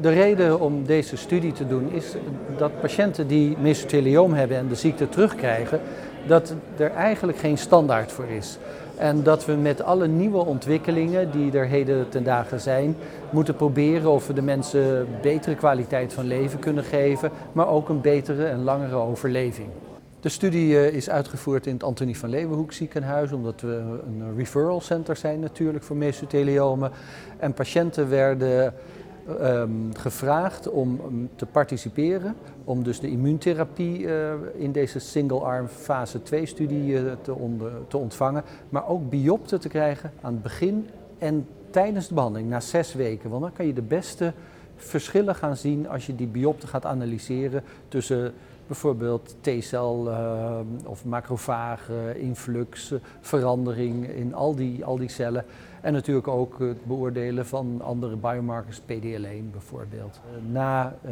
De reden om deze studie te doen is dat patiënten die mesothelioom hebben en de ziekte terugkrijgen, dat er eigenlijk geen standaard voor is. En dat we met alle nieuwe ontwikkelingen die er heden ten dagen zijn, moeten proberen of we de mensen betere kwaliteit van leven kunnen geven, maar ook een betere en langere overleving. De studie eh, is uitgevoerd in het Antonie van Leeuwenhoek ziekenhuis, omdat we een referral center zijn natuurlijk voor mesotheliomen. En patiënten werden um, gevraagd om te participeren, om dus de immuuntherapie uh, in deze single-arm fase 2 studie uh, te, te, ontvangen, maar ook biopten te krijgen aan het begin en tijdens de behandeling, na zes weken. Want dan kan je de beste verschillen gaan zien als je die biopten gaat analyseren tussen bijvoorbeeld T-cel uh, of macrofaag, influx, verandering in al die, al die cellen. En natuurlijk ook het beoordelen van andere biomarkers, PDL1 bijvoorbeeld. Na uh,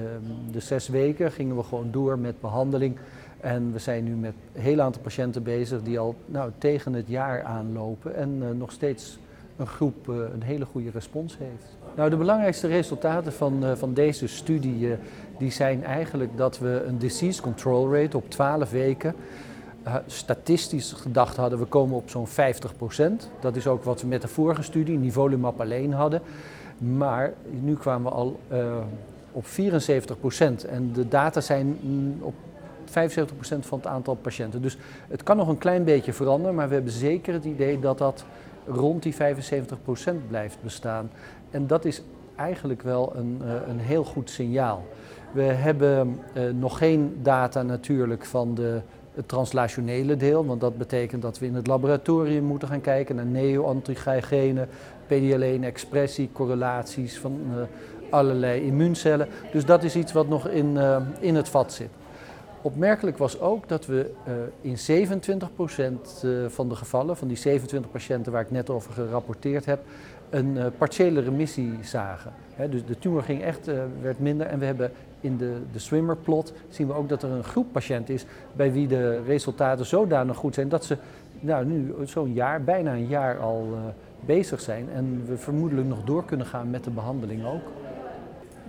de zes weken gingen we gewoon door met behandeling. En we zijn nu met een heel aantal patiënten bezig die al nou, tegen het jaar aanlopen en uh, nog steeds een groep uh, een hele goede respons heeft. Nou, de belangrijkste resultaten van, uh, van deze studie uh, die zijn eigenlijk dat we een disease control rate op 12 weken statistisch gedacht hadden we komen op zo'n 50% Dat is ook wat we met de vorige studie, nivolumab alleen hadden. Maar nu kwamen we al op 74% En de data zijn op 75% van het aantal patiënten. Dus het kan nog een klein beetje veranderen, maar we hebben zeker het idee dat dat rond die 75% blijft bestaan. En dat is eigenlijk wel een, uh, een heel goed signaal. We hebben uh, nog geen data natuurlijk van de, het translationele deel, want dat betekent dat we in het laboratorium moeten gaan kijken naar neo-antigenen, PD-L1-expressie, correlaties van uh, allerlei immuuncellen. Dus dat is iets wat nog in, in het vat zit. Opmerkelijk was ook dat we uh, in 27% uh, van de gevallen, van die 27 patiënten waar ik net over gerapporteerd heb, een uh, partiële remissie zagen. Dus de tumor ging echt, werd minder en we hebben in de, de swimmerplot zien we ook dat er een groep patiënten is bij wie de resultaten zodanig goed zijn dat ze nou, nu zo'n jaar, bijna een jaar al bezig zijn en we vermoedelijk nog door kunnen gaan met de behandeling ook.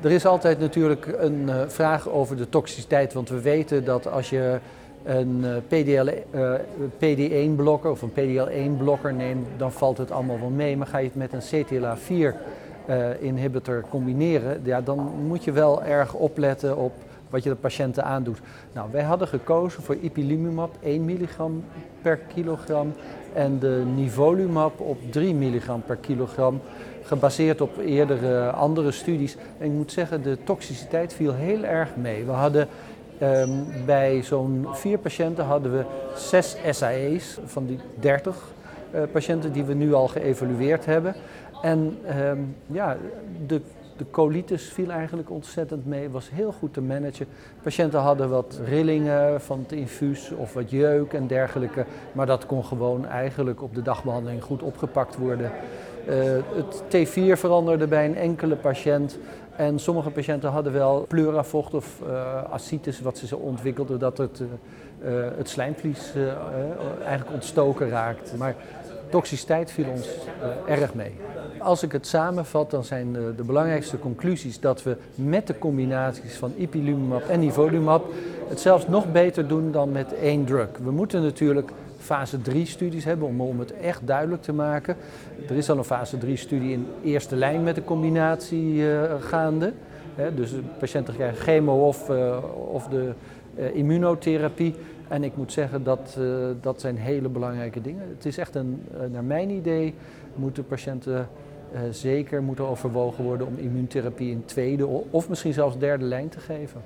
Er is altijd natuurlijk een uh, vraag over de toxiciteit, want we weten dat als je een uh, PDL, uh, PD1-blokker of een PDL1-blokker neemt, dan valt het allemaal wel mee. Maar ga je het met een CTLA4-inhibitor combineren, ja, dan moet je wel erg opletten op wat je de patiënten aandoet. Nou, wij hadden gekozen voor ipilimumab 1 milligram per kilogram en de nivolumab op 3 milligram per kilogram gebaseerd op eerdere andere studies. En ik moet zeggen, de toxiciteit viel heel erg mee. We hadden um, bij zo'n vier patiënten hadden we zes SAE's van die 30 uh, patiënten die we nu al geëvalueerd hebben. En um, ja, de de colitis viel eigenlijk ontzettend mee, was heel goed te managen. Patiënten hadden wat rillingen van het infuus of wat jeuk en dergelijke, maar dat kon gewoon eigenlijk op de dagbehandeling goed opgepakt worden. Uh, het T4 veranderde bij een enkele patiënt. En sommige patiënten hadden wel pleuravocht of uh, ascites wat ze zo ontwikkelden, dat het, uh, het slijmvlies eigenlijk ontstoken raakt. Maar toxiciteit viel ons erg mee. Als ik het samenvat, dan zijn de, de, belangrijkste conclusies dat we met de combinaties van ipilimumab en nivolumab het zelfs nog beter doen dan met één drug. We moeten natuurlijk fase 3 studies hebben om, om het echt duidelijk te maken. Er is al een fase 3 studie in eerste lijn met de combinatie uh, gaande. He, dus patiënten krijgen chemo of, of de immunotherapie. En ik moet zeggen dat dat zijn hele belangrijke dingen. Het is echt een, naar mijn idee, moeten patiënten uh, zeker moeten overwogen worden om immuuntherapie in tweede of misschien zelfs derde lijn te geven.